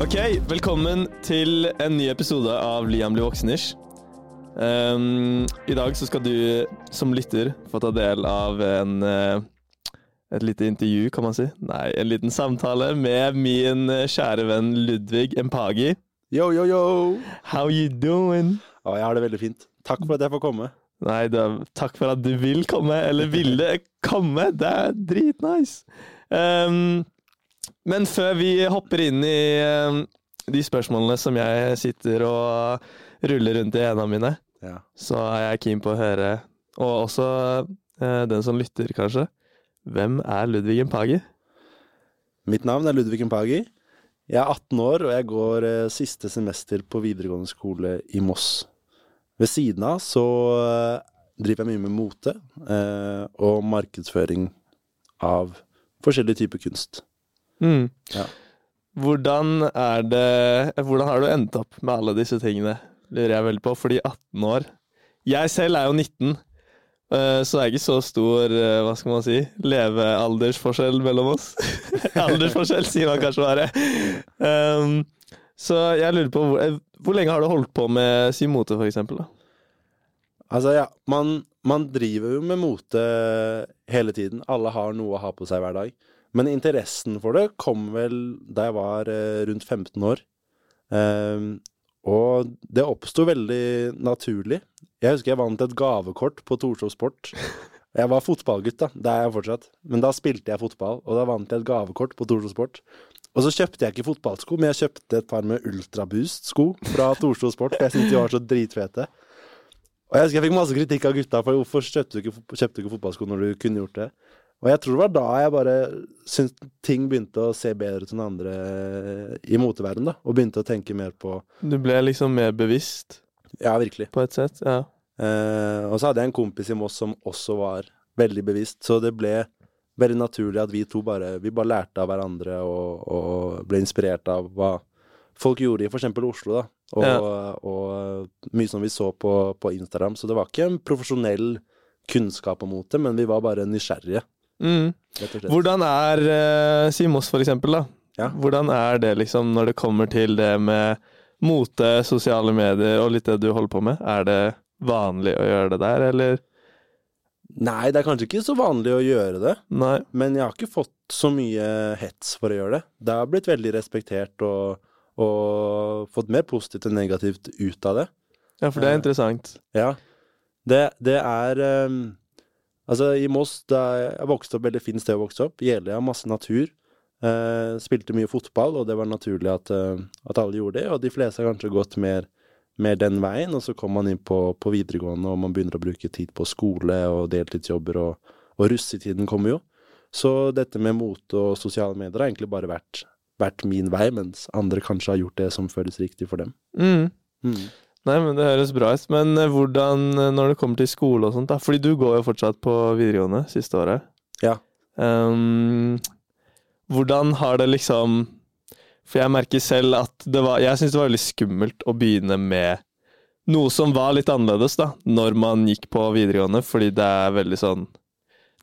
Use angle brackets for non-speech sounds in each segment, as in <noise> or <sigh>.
Ok, velkommen til en ny episode av Liam blir voksenish. Um, I dag så skal du som lytter få ta del av en, uh, et lite intervju, kan man si. Nei, en liten samtale med min uh, kjære venn Ludvig Empagi. Yo, yo, yo! How you doing? Ja, jeg har det veldig fint. Takk for at jeg får komme. Nei, da, takk for at du vil komme, eller ville komme. Det er dritnice. Um, men før vi hopper inn i um, de spørsmålene som jeg sitter og ruller rundt i hendene mine, Ja. så er jeg keen på å høre, og også eh, den som lytter, kanskje, hvem er Ludvig Empagi? Mitt navn er Ludvig Mpagi. Jeg er 18 år, og jeg går eh, siste semester på videregående skole i Moss. Ved siden av så eh, driver jeg mye med mote eh, og markedsføring av forskjellige typer kunst. Mm. Ja. Hvordan er det Hvordan har du endt opp med alle disse tingene? Lurer jeg veldig på. Fordi 18 år Jeg selv er jo 19, eh, så det er ikke så stor eh, hva skal man si, levealdersforskjell mellom oss. <laughs> Aldersforskjell, sier man kanskje bare. Um, så jeg lurer på hvor, hvor lenge har du holdt på med si mote, for eksempel? Da? Altså, ja, man, man driver jo med mote hele tiden. Alle har noe å ha på seg hver dag. Men interessen for det kom vel da jeg var eh, rundt 15 år. Ehm, og det oppsto veldig naturlig. Jeg husker jeg vant et gavekort på Torshov Sport. Jeg var fotballgutt, da. Det er jeg fortsatt. Men da spilte jeg fotball, og da vant jeg et gavekort på Torshov Sport. Og så kjøpte jeg ikke fotballsko, men jeg kjøpte et par med Ultraboost-sko fra Torshov Sport. for Jeg syntes de var så dritfete. Og jeg husker jeg fikk masse kritikk av gutta for hvorfor kjøpte du ikke, kjøpte du ikke fotballsko når du kunne gjort det. Og jeg tror det var da jeg bare syntes ting begynte å se bedre ut enn andre i moteverdenen, da. Og begynte å tenke mer på Du ble liksom mer bevisst, Ja, virkelig. på et sett? Ja. Eh, og så hadde jeg en kompis i Moss som også var veldig bevisst, så det ble veldig naturlig at vi to bare Vi bare lærte av hverandre og, og ble inspirert av hva folk gjorde i f.eks. Oslo, da. Og, Ja. og mye som vi så på, på Instagram. Så det var ikke en profesjonell kunnskap om mote, men vi var bare nysgjerrige, Mm. Hvordan er uh, Si Moss, for eksempel, da. Ja. Hvordan er det liksom når det kommer til det med mote, sosiale medier og litt det du holder på med? Er det vanlig å gjøre det der, eller? Nei, det er kanskje ikke så vanlig å gjøre det. Nei. Men jeg har ikke fått så mye hets for å gjøre det. Det har blitt veldig respektert og, og fått mer positivt enn negativt ut av det. Ja, for det er Eh. interessant. Ja. Det, det er ehm, Altså, i Moss, der jeg vokste opp veldig fint sted å vokse opp. Jeløya, masse natur. Eh, spilte mye fotball, og det var naturlig at, eh, at alle gjorde det. Og de fleste har kanskje gått mer, mer den veien, og så kommer man inn på, på videregående, og man begynner å bruke tid på skole og deltidsjobber, og, og russetiden kommer jo. Så dette med mote og sosiale medier har egentlig bare vært, vært min vei, mens andre kanskje har gjort det som føles riktig for dem. Mm. Mm. Nei, men det høres bra ut. Men eh, hvordan eh, når det kommer til skole og sånt, da? Fordi du går jo fortsatt på videregående siste året. Ja. Um, hvordan har det liksom For jeg merker selv at det var Jeg syns det var veldig skummelt å begynne med noe som var litt annerledes, da, når man gikk på videregående, fordi det er veldig sånn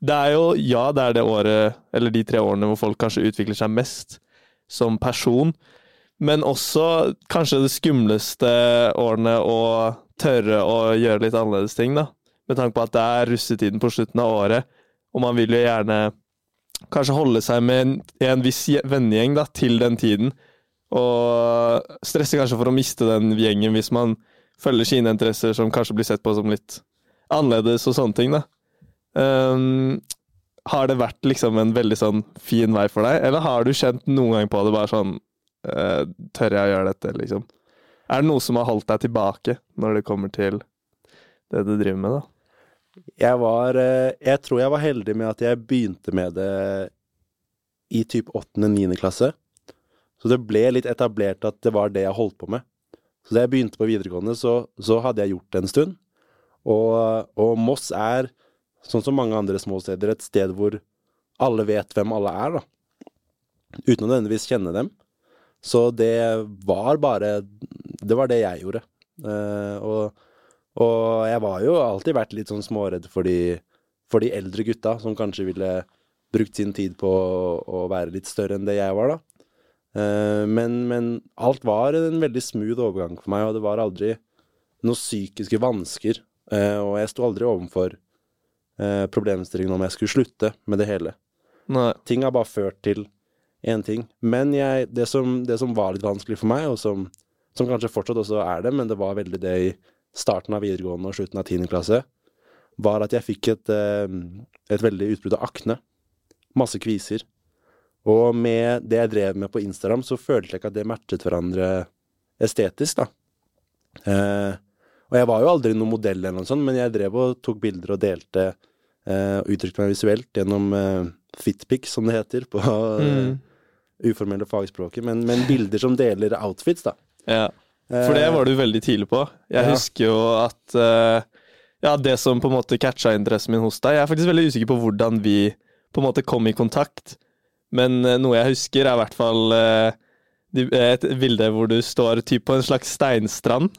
Det er jo Ja, det er det året, eller de tre årene hvor folk kanskje utvikler seg mest som person, men også kanskje det skumleste årene å tørre å gjøre litt annerledes ting, da. Med tanke på at det er russetiden på slutten av året, og man vil jo gjerne kanskje holde seg med en, en viss je- vennegjeng da, til den tiden. Og stresse kanskje for å miste den gjengen hvis man følger sine interesser som kanskje blir sett på som litt annerledes og sånne ting, da. Um, har det vært liksom en veldig sånn fin vei for deg, eller har du kjent noen gang på det bare sånn eh, Tør jeg å gjøre dette, liksom? Er det noe som har holdt deg tilbake når det kommer til det du driver med, da? Jeg var eh, Jeg tror jeg var heldig med at jeg begynte med det i typ 8.-9. klasse. Så det ble litt etablert at det var det jeg holdt på med. Så da jeg begynte på videregående, så, så hadde jeg gjort det en stund. Og, og Moss er, sånn som mange andre små steder, et sted hvor alle vet hvem alle er, da. Uten å nødvendigvis kjenne dem. Så det var bare Det var det jeg gjorde. Eh, og, og jeg var jo alltid vært litt sånn småredd for de, for de eldre gutta, som kanskje ville brukt sin tid på å, være litt større enn det jeg var, da. Eh, men, men alt var en veldig smooth overgang for meg, og det var aldri noen psykiske vansker. Eh, og jeg sto aldri overfor eh, problemstillingen om jeg skulle slutte med det hele. Nei. Ting har bare ført til én ting. Men jeg, det, som, det som var litt vanskelig for meg, og som, som kanskje fortsatt også er det, men det var veldig det i starten av videregående og slutten av tiende klasse, var at jeg fikk et, eh, et veldig utbrudd av akne. Masse kviser. Og med det jeg drev med på Instagram, så følte jeg ikke at det matchet hverandre estetisk, da. Eh, og jeg var jo aldri noen modell eller noe sånt, men jeg drev og tok bilder og delte eh, og uttrykte meg visuelt gjennom eh, Fitpic, som det heter på Mm. Eh, uformelle fagspråket, men, men bilder som deler outfits, da. Ja. For det var du veldig tidlig på. Jeg Ja. husker jo at eh, Ja, det som på en måte catcha interessen min hos deg Jeg er faktisk veldig usikker på hvordan vi på en måte kom i kontakt, men eh, noe jeg husker, er i hvert fall eh, et bilde hvor du står typ på en slags steinstrand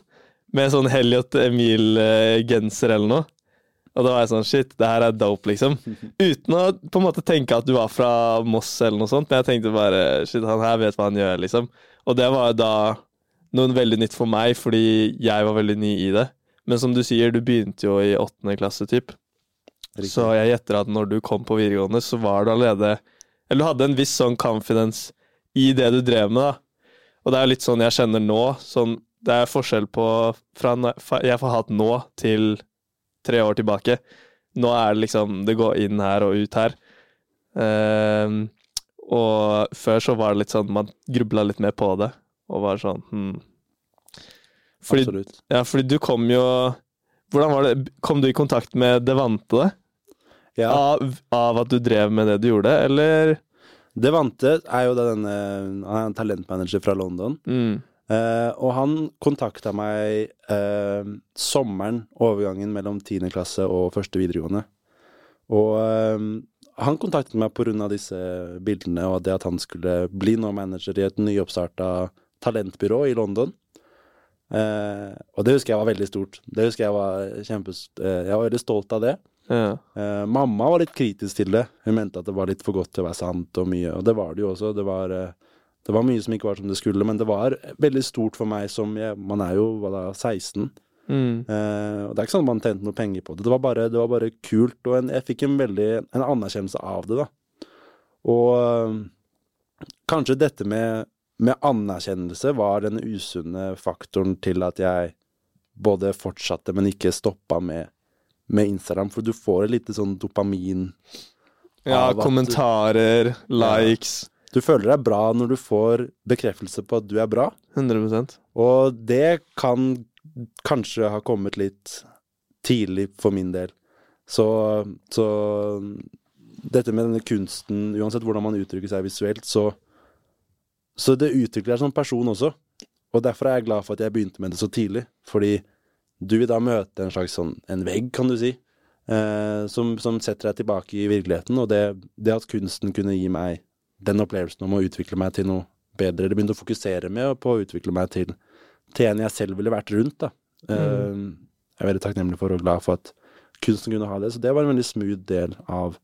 med sånn Helliot Emil-genser eller noe. Og da var jeg sånn Shit, det her er dope, liksom. <laughs> Uten å på en måte tenke at du var fra Moss eller noe sånt, men jeg tenkte bare Shit, han her vet hva han gjør, liksom. Og det var da noe veldig nytt for meg, fordi jeg var veldig ny i det. Men som du sier, du begynte jo i åttende klasse, typ. Riktig. Så jeg gjetter at når du kom på videregående, så var du allerede Eller du hadde en viss sånn confidence i det du drev med, da. Og det er jo litt sånn jeg kjenner nå. Sånn, det er forskjell på fra jeg får hatt nå til tre år tilbake. Nå er det liksom Det går inn her og ut her. Ehm, og før så var det litt sånn man grubla litt mer på det, og var sånn hmm. Fordi, Absolutt. ja, fordi du kom jo Hvordan var det? Kom du i kontakt med Devante Ja. av, av at du drev med det du gjorde, eller? Devante er jo da denne Han er en talentmanager fra London. Mm. Eh, og han kontakta meg uh, sommeren, overgangen mellom 10. klasse og første videregående. Og uh, han kontaktet meg av disse bildene og det at han skulle bli nå manager i et nyoppstarta talentbyrå i London. Og det husker jeg var veldig stort. Det husker Jeg var kjempes... Jeg var veldig stolt av det. Ja. Mamma var litt kritisk til det. Hun mente at det var litt for godt til å være sant og mye, og det var det jo også. Det var, det var mye som ikke var som det skulle, men det var veldig stort for meg som jeg, Man er jo da, 16. Mm. Eh, og det er ikke sånn at man tjente noe penger på det. Det var bare, det var bare kult, og en, jeg fikk en veldig en anerkjennelse av det, da. Og eh, kanskje dette med, med anerkjennelse var den usunne faktoren til at jeg både fortsatte, men ikke stoppa med, med Instagram. For du får et lite sånn dopamin ja, kommentarer, du, kommentarer, likes. Du føler deg bra når du får bekreftelse på at du er bra. 100% Og det kan kanskje ha kommet litt tidlig for min del. Så, så dette med denne kunsten, uansett hvordan man uttrykker seg visuelt, så, så det utvikler deg som person også. Og derfor er jeg glad for at jeg begynte med det så tidlig. Fordi du vil da møte en slags sånn en vegg, kan du si, eh, som, som setter deg tilbake i virkeligheten. Og det, det at kunsten kunne gi meg den opplevelsen om å utvikle meg til noe bedre, eller begynte å fokusere med på å utvikle meg til, til en jeg selv ville vært rundt, da. Eh, jeg er veldig takknemlig for og glad for at kunsten kunne ha det. Så det var en veldig smooth del av,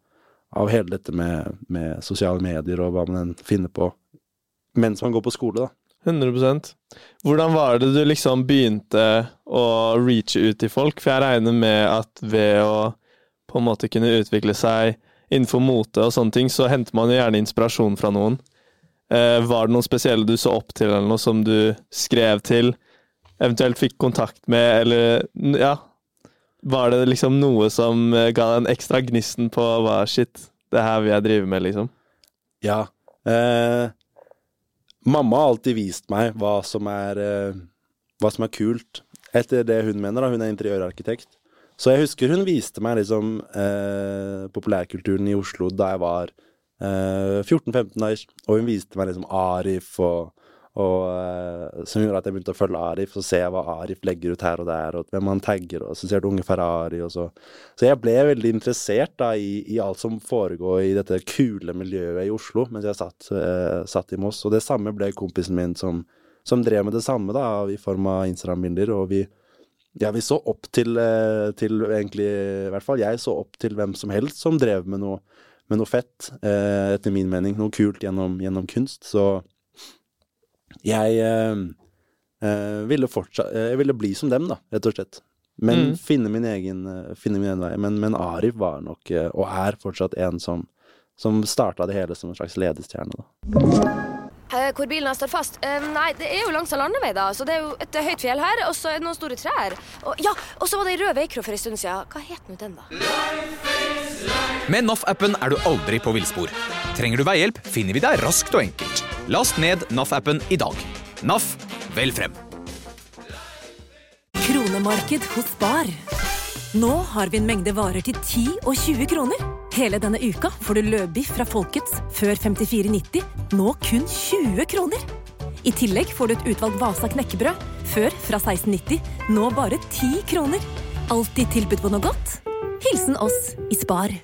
av hele dette med, med sosiale medier og hva man finner på mens man går på skole, da. 100% Hvordan var det du liksom begynte å reache ut til folk? For jeg regner med at ved å på en måte kunne utvikle seg innenfor mote og sånne ting, så henter man jo gjerne inspirasjon fra noen. Eh, var det noen spesielle du så opp til, eller noe som du skrev til? Eventuelt fikk kontakt med, eller ja. Var det liksom noe som eh, ga deg en ekstra gnisten på hva shit, det her vil jeg drive med, liksom? Ja. Eh, mamma har alltid vist meg hva som er eh, hva som er kult, etter det hun mener. da, Hun er interiørarkitekt. Så jeg husker hun viste meg liksom eh, populærkulturen i Oslo da jeg var eh, 14-15 år, og hun viste meg liksom Arif og, og eh, Som gjorde at jeg begynte å følge Arif, og se hva Arif legger ut her og der, og hvem han tagger, og så ser du Unge Ferrari, og så. Så jeg ble veldig interessert da i, i alt som foregår i dette kule miljøet i Oslo mens jeg satt, eh, satt i Moss, og det samme ble kompisen min som, som drev med det samme, da, i form av Instagram-bilder, og vi ja, vi så opp til, eh, til egentlig I hvert fall jeg så opp til hvem som helst som drev med noe, med noe fett, eh, etter min mening. Noe kult gjennom, gjennom kunst. Så jeg eh, eh, ville fortsatt eh, Jeg ville bli som dem, da, rett og slett. Men Mm. finne, min egen, finne min egen vei. Men, men Arif var nok, og er fortsatt, en som, som starta det hele som en slags ledestjerne, da. Eh, hvor bilen står fast? Eh, nei, det er jo langs en landevei, da. Så det er jo et høyt fjell her, og så er det noen store trær. Og, ja, og så var det ei rød veikro for en stund siden. Hva het nå den, da? Med NAF-appen er du aldri på villspor. Trenger du veihjelp, finner vi deg raskt og enkelt. Last ned NAF-appen i dag. NAF, vel frem. Kronemarked hos Bar. Nå har vi en mengde varer til 10 og 20 kroner. Hele denne uka får du løbiff fra Folkets før 54,90, nå kun 20 kroner. I tillegg får du et utvalgt Vasa knekkebrød, før fra 16,90, nå bare 10 kroner. Alltid tilbud på noe godt. Hilsen oss i Spar.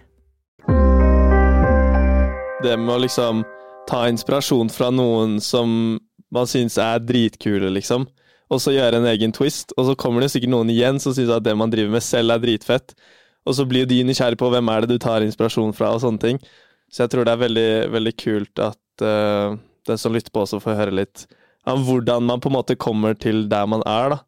Det med å liksom ta inspirasjon fra noen som man syns er dritkule, liksom, og så gjøre en egen twist, og så kommer det sikkert noen igjen som syns at det man driver med selv er dritfett, og så blir jo de nysgjerrige på hvem er det du tar inspirasjon fra, og sånne ting. Så jeg tror det er veldig, veldig kult at uh, den som lytter på, også får høre litt om hvordan man på en måte kommer til der man er, da.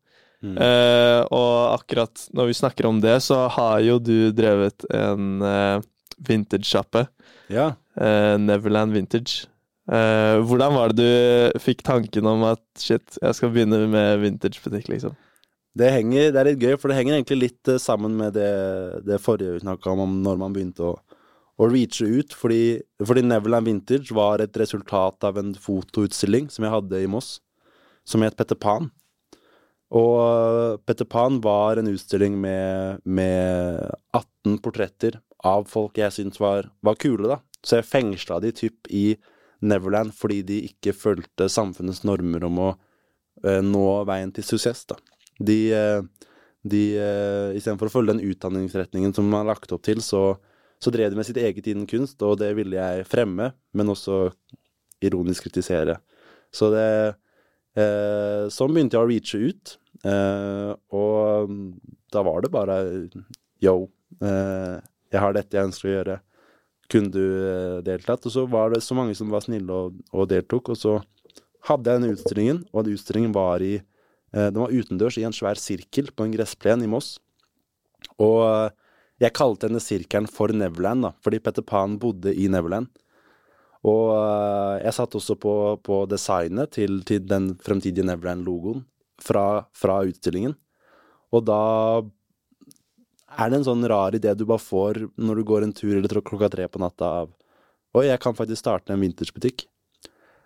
Eh, og akkurat når vi snakker om det, så har jo du drevet en uh, vintage-sjappe. Ja. Uh, Neverland Vintage. Uh, hvordan var det du fikk tanken om at shit, jeg skal begynne med vintagebutikk, liksom? Det, henger, det er litt gøy, for det henger egentlig litt eh, sammen med det, det forrige vi snakka om, når man begynte å, å reache ut. Fordi, fordi Neverland Vintage var et resultat av en fotoutstilling som jeg hadde i Moss, som het Petter Pan. Og eh, Petter Pan var en utstilling med, med 18 portretter av folk jeg syntes var, var kule, da. Så jeg fengsla de typ i Neverland fordi de ikke fulgte samfunnets normer om å eh, nå veien til suksess, da. De, eh, de eh, Istedenfor å følge den utdanningsretningen som man har lagt opp til, så, så drev de med sitt eget innen kunst, og det ville jeg fremme, men også ironisk kritisere. Så det eh, Sånn begynte jeg å reache ut, eh, og mm, da var det bare yo, eh, jeg har dette jeg ønsker å gjøre. Kunne du eh, deltatt? Og så var det så mange som var snille og, og deltok, og så hadde jeg denne utstillingen, og den utstillingen var i Den var utendørs i en svær sirkel på en gressplen i Moss. Og eh, jeg kalte denne sirkelen for Neverland, da, fordi Petter Pan bodde i Neverland. Og eh, jeg satt også på, på designet til, til den fremtidige Neverland-logoen fra, fra utstillingen. Og da er det en sånn rar idé du bare får når du går en tur eller klokka tre på natta av Oi, jeg kan faktisk starte en vintersbutikk.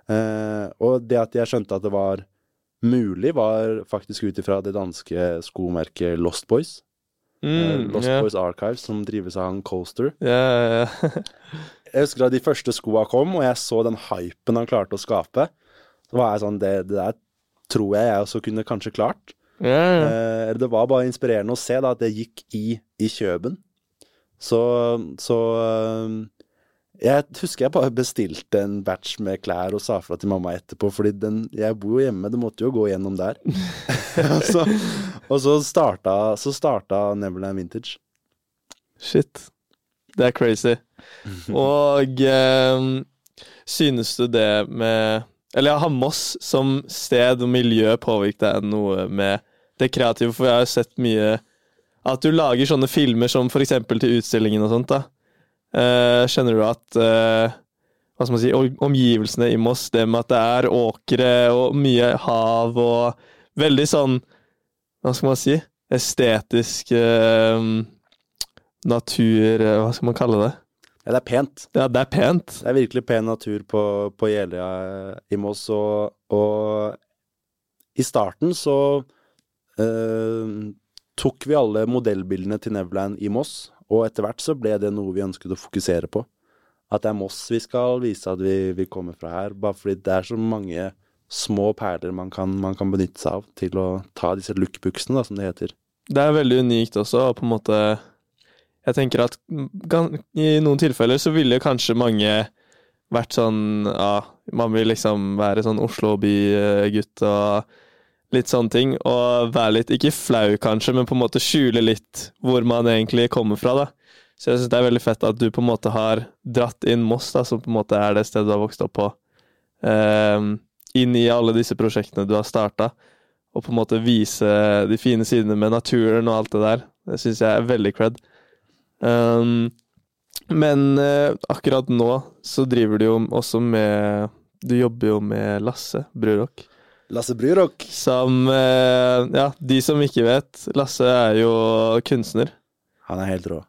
Eh, og det at jeg skjønte at det var mulig, var faktisk ut ifra det danske skomerket Lost Boys. eh, Mm, Lost yeah. Boys Archives, som drives av han Coaster. Yeah, ja. <laughs> Jeg husker da de første skoa kom, og jeg så den hypen han klarte å skape. Så var jeg sånn Det, det der tror jeg jeg også kunne kanskje klart. Eh, det var bare inspirerende å se da at det gikk i, i Kjøben. Så, så eh, Jeg husker jeg bare bestilte en batch med klær og sa fra til mamma etterpå, fordi den, jeg bor jo hjemme, det måtte jo gå gjennom der. <laughs> og så, og så, starta, så starta Neverland Vintage. Shit. Det er crazy. Og eh, synes du det med Eller har Moss som sted og miljø påvirket deg noe med det kreative? For jeg har jo sett mye At du lager sånne filmer som eksempel til utstillingen og sånt, da. Eh, skjønner du at eh, Hva skal man si Omgivelsene i Moss, det med at det er åkre og mye hav og veldig sånn Hva skal man si? Estetisk eh, natur Hva skal man kalle det? Ja, det er pent. Ja, det er pent. Det er virkelig pen natur på, på Jeløya i Moss, og, og i starten så tok vi alle modellbildene til Neverland i Moss, og etter hvert så ble det noe vi ønsket å fokusere på. at det er Moss vi skal vise at vi, vi kommer fra her. Bare fordi det er så mange små perler man kan, man kan benytte seg av til å ta disse lookbuksene, som det heter. Det er veldig unikt også, og på en måte Jeg tenker at i noen tilfeller så ville kanskje mange vært sånn Ja, man vil liksom være sånn Oslo-bygutt og litt sånne ting. Og være litt, ikke flau kanskje, men på en måte skjule litt hvor man egentlig kommer fra, da. Så jeg syns det er veldig fett at du på en måte har dratt inn Moss, da, som på en måte er det stedet du har vokst opp på, um, inn i alle disse prosjektene du har starta. Og på en måte vise de fine sidene med naturen og alt det der. Det syns jeg er veldig cred. Um, men uh, akkurat nå så driver du jo også med Du jobber jo med Lasse Brurok. Lasse Bryrok. Som eh, Ja, de som ikke vet, Lasse er jo kunstner. Han er helt rå.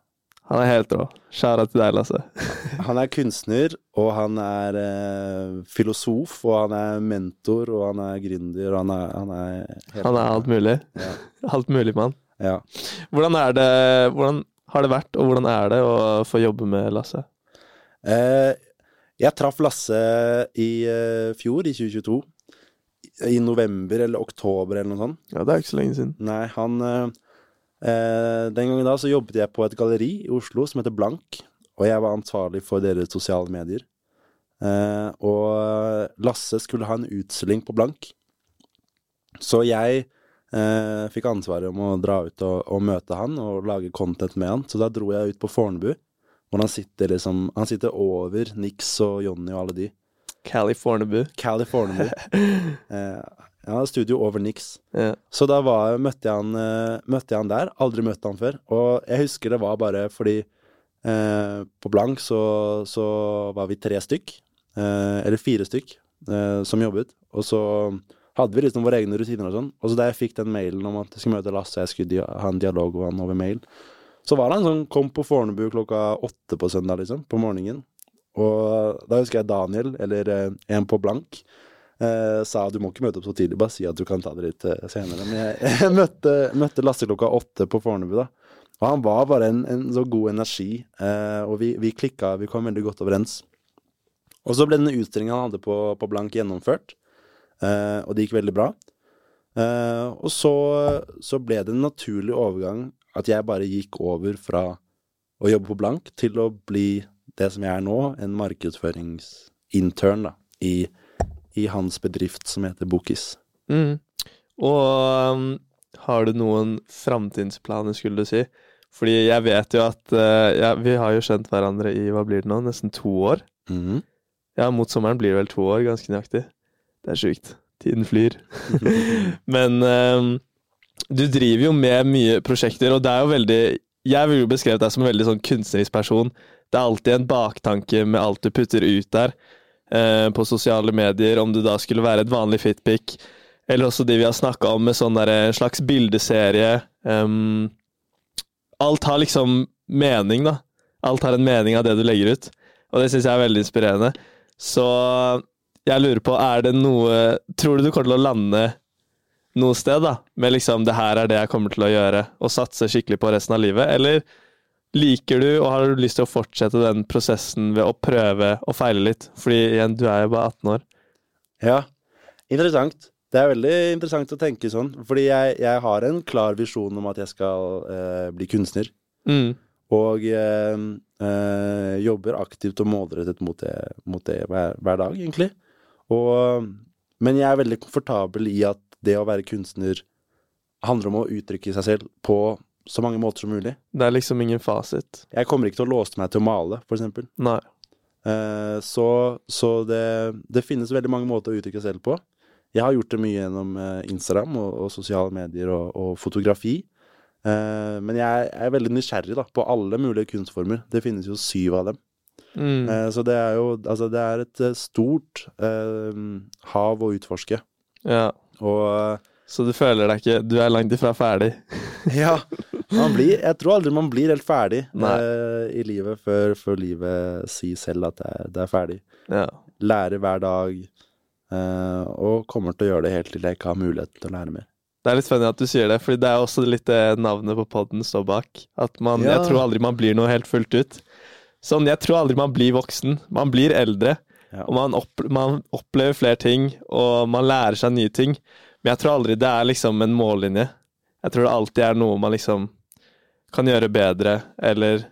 Han er helt rå. Skjæra til deg, Lasse. <laughs> Han er kunstner, og han er eh, filosof, og han er mentor, og han er gründer, og han er Han er, helt- Han er alt mulig. Ja. <laughs> Alt mulig mann. ja. Hvordan er det Hvordan har det vært, og hvordan er det å få jobbe med Lasse? Eh, jeg traff Lasse i eh, fjor, i 2022. I november eller oktober eller noe sånt. Ja, det er ikke så lenge siden. Nei, han eh, eh, Den gangen da så jobbet jeg på et galleri i Oslo som heter Blank, og jeg var ansvarlig for deres sosiale medier. Eh, og Lasse skulle ha en utstilling på Blank, så jeg eh, fikk ansvaret om å dra ut og, og møte han og lage content med han. Så da dro jeg ut på Fornebu, hvor han sitter liksom Han sitter over Nix og Jonny og alle de. Cali Fornebu. Cali Fornebu. <laughs> eh, ja, studio over Nix. Ja. Så da var, møtte, jeg han, eh, møtte jeg han der. Aldri møtt han før. Og jeg husker det var bare fordi eh, på Blank så, så var vi tre stykk, eh, eller fire stykk, eh, som jobbet. Og så hadde vi liksom våre egne rutiner og sånn. Og så da jeg fikk den mailen om at jeg skulle møte Lasse, jeg skulle ha en dialog med han over mail, så var han sånn Kom på Fornebu klokka åtte på søndag, liksom. På morgenen. Og da husker jeg Daniel, eller eh, en på Blank, eh, sa du må ikke møte opp så tidlig, bare si at du kan ta det litt eh, senere. Men jeg, <laughs> jeg møtte, møtte Lasse klokka åtte på Fornebu, da. Og han var bare en, en så god energi, eh, og vi, vi klikka, vi kom veldig godt overens. Og så ble denne utstillingen han hadde på, på Blank gjennomført, eh, og det gikk veldig bra. Eh, og så, så ble det en naturlig overgang at jeg bare gikk over fra å jobbe på Blank til å bli det som jeg er nå, en markedsføringsintern da, i, i hans bedrift som heter Bokis. Mm. Og um, har du noen framtidsplaner, skulle du si? Fordi jeg vet jo at uh, ja, vi har jo kjent hverandre i hva blir det nå, nesten to år. Mm. Ja, mot sommeren blir det vel to år, ganske nøyaktig. Det er sjukt. Tiden flyr. <laughs> Men um, du driver jo med mye prosjekter, og det er jo veldig Jeg vil jo beskrevet deg som en veldig sånn kunstnerisk person. Det er alltid en baktanke med alt du putter ut der eh, på sosiale medier, om du da skulle være et vanlig fitpic, eller også de vi har snakka om med sånn en slags bildeserie. Um, alt har liksom mening, da. Alt har en mening av det du legger ut, og det syns jeg er veldig inspirerende. Så jeg lurer på, er det noe Tror du du kommer til å lande noe sted, da? Med liksom 'det her er det jeg kommer til å gjøre', og satse skikkelig på resten av livet? Eller liker du, og har du lyst til å fortsette den prosessen ved å prøve og feile litt? Fordi igjen, du er jo bare 18 år. Ja, interessant. Det er veldig interessant å tenke sånn, fordi jeg, jeg har en klar visjon om at jeg skal eh, bli kunstner. Mm. Og eh, eh, jobber aktivt og målrettet mot det, mot det hver, hver dag, egentlig. Og, men jeg er veldig komfortabel i at det å være kunstner handler om å uttrykke seg selv på så mange måter som mulig. Det er liksom ingen fasit. Jeg kommer ikke til å låse meg til å male, for eksempel. Nei. Eh, så så det, det finnes veldig mange måter å uttrykke selv på. Jeg har gjort det mye gjennom eh, Instagram og, og sosiale medier og, og fotografi. Eh, men jeg er, veldig nysgjerrig da, på alle mulige kunstformer. Det finnes jo syv av dem. Mm. Eh, så det er jo altså det er et eh, stort eh, hav å utforske. Ja. Og Så du føler deg ikke Du er langt ifra ferdig? <laughs> ja, man blir, jeg tror aldri man blir helt ferdig eh, i livet før, før livet sier selv at det er, det er ferdig. Ja. lærer hver dag, eh, og kommer til å gjøre det helt til jeg ikke har mulighet til å lære mer. Det er litt spennende at du sier det, for det er også litt det navnet på podden står bak. At man, Ja. Jeg tror aldri man blir noe helt fullt ut. Sånn, jeg tror aldri man blir voksen. Man blir eldre, Ja. og man, opp, man opplever flere ting, og man lærer seg nye ting. Men jeg tror aldri det er liksom en mållinje. Jeg tror det alltid er noe man liksom kan gjøre bedre, eller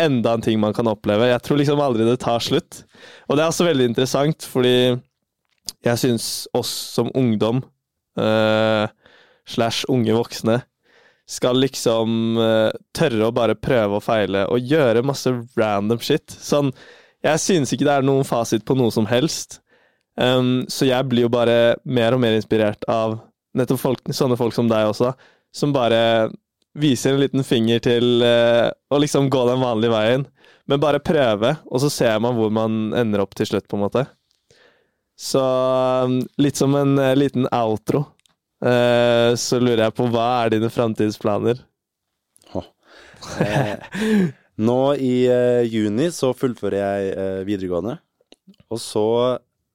enda en ting man kan oppleve. Jeg tror liksom aldri det tar slutt. Og det er også veldig interessant, fordi jeg syns oss som ungdom, uh, slash unge voksne, skal liksom uh, tørre å bare prøve og feile og gjøre masse random shit. Sånn, jeg synes ikke det er noen fasit på noe som helst. Um, så jeg blir jo bare mer og mer inspirert av nettopp folk, sånne folk som deg også, som bare viser en liten finger til uh, å liksom gå den vanlige veien. Men bare prøve, og så ser man hvor man ender opp til slutt, på en måte. Så litt som en uh, liten outro, uh, så lurer jeg på hva er dine framtidsplaner? Nå i juni så fullfører jeg videregående. Og så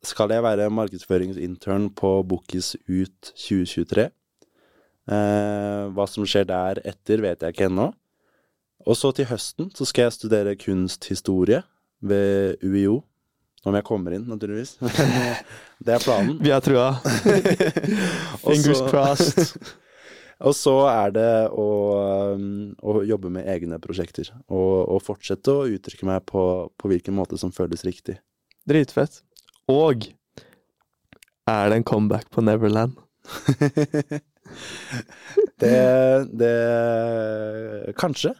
skal jeg være markedsføringsintern på Bookis ut 2023. Eh, hva som skjer der etter, vet jeg ikke ennå. Og så til høsten så skal jeg studere kunsthistorie ved UiO. Om jeg kommer inn, naturligvis. <laughs> Eh, det er planen. Vi har trua. <laughs> <laughs> Fingers crossed. Og så er det å, um, å jobbe med egne prosjekter. Og, og fortsette å uttrykke meg på, på hvilken måte som føles riktig. Dritfett. Og er det en comeback på Neverland? <laughs> det, det Kanskje.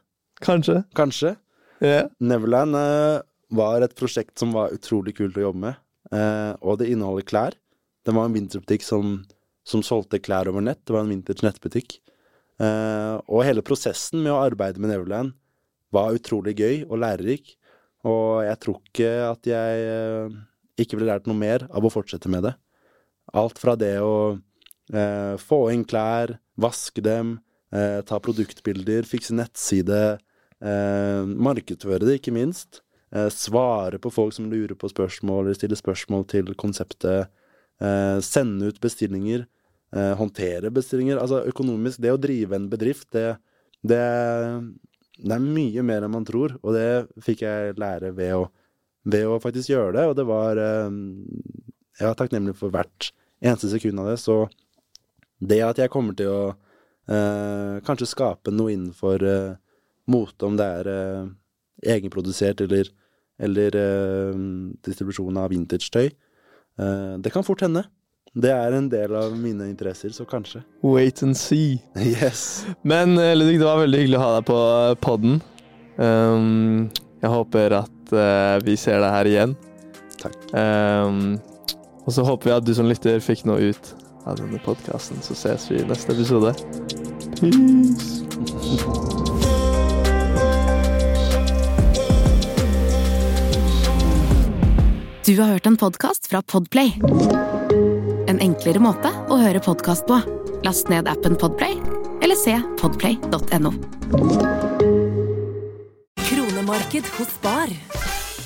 Kanskje? Kanskje. Yeah. Neverland eh, var et prosjekt som var utrolig kult å jobbe med. Eh, og det inneholder klær. Det var en vinterbutikk som, som solgte klær over nett. Det var en vintage nettbutikk. Eh, og hele prosessen med å arbeide med Neverland var utrolig gøy og lærerik. Og jeg tror ikke at jeg eh, ikke ville lært noe mer av å fortsette med det. Alt fra det å eh, få inn klær, vaske dem, eh, ta produktbilder, fikse nettside, eh, markedsføre det, ikke minst. Eh, svare på folk som lurer på spørsmål, eller stille spørsmål til konseptet. Eh, sende ut bestillinger. Eh, håndtere bestillinger. Altså økonomisk, det å drive en bedrift, det, det, det er mye mer enn man tror. Og det fikk jeg lære ved å, ved å faktisk gjøre det, og det var eh, Jeg er takknemlig for hvert eneste sekund av det. Så det at jeg kommer til å eh, kanskje skape noe innenfor eh, mote, om det er eh, egenprodusert eller, eller eh, distribusjon av vintage-tøy, eh, det kan fort hende. Det er en del av mine interesser, så kanskje. Wait and see. <laughs> Yes. Men Ludvig, det var veldig hyggelig å ha deg på podden. Um, jeg håper at eh, vi ser deg her igjen. Takk. Um, og så håper vi at du som lytter fikk noe ut av denne podkasten. Så ses vi i neste episode. Peace! Du har hørt en podkast fra Podplay. En enklere måte å høre podkast på. Last ned appen Podplay, eller se podplay.no. Kronemarked hos Bar.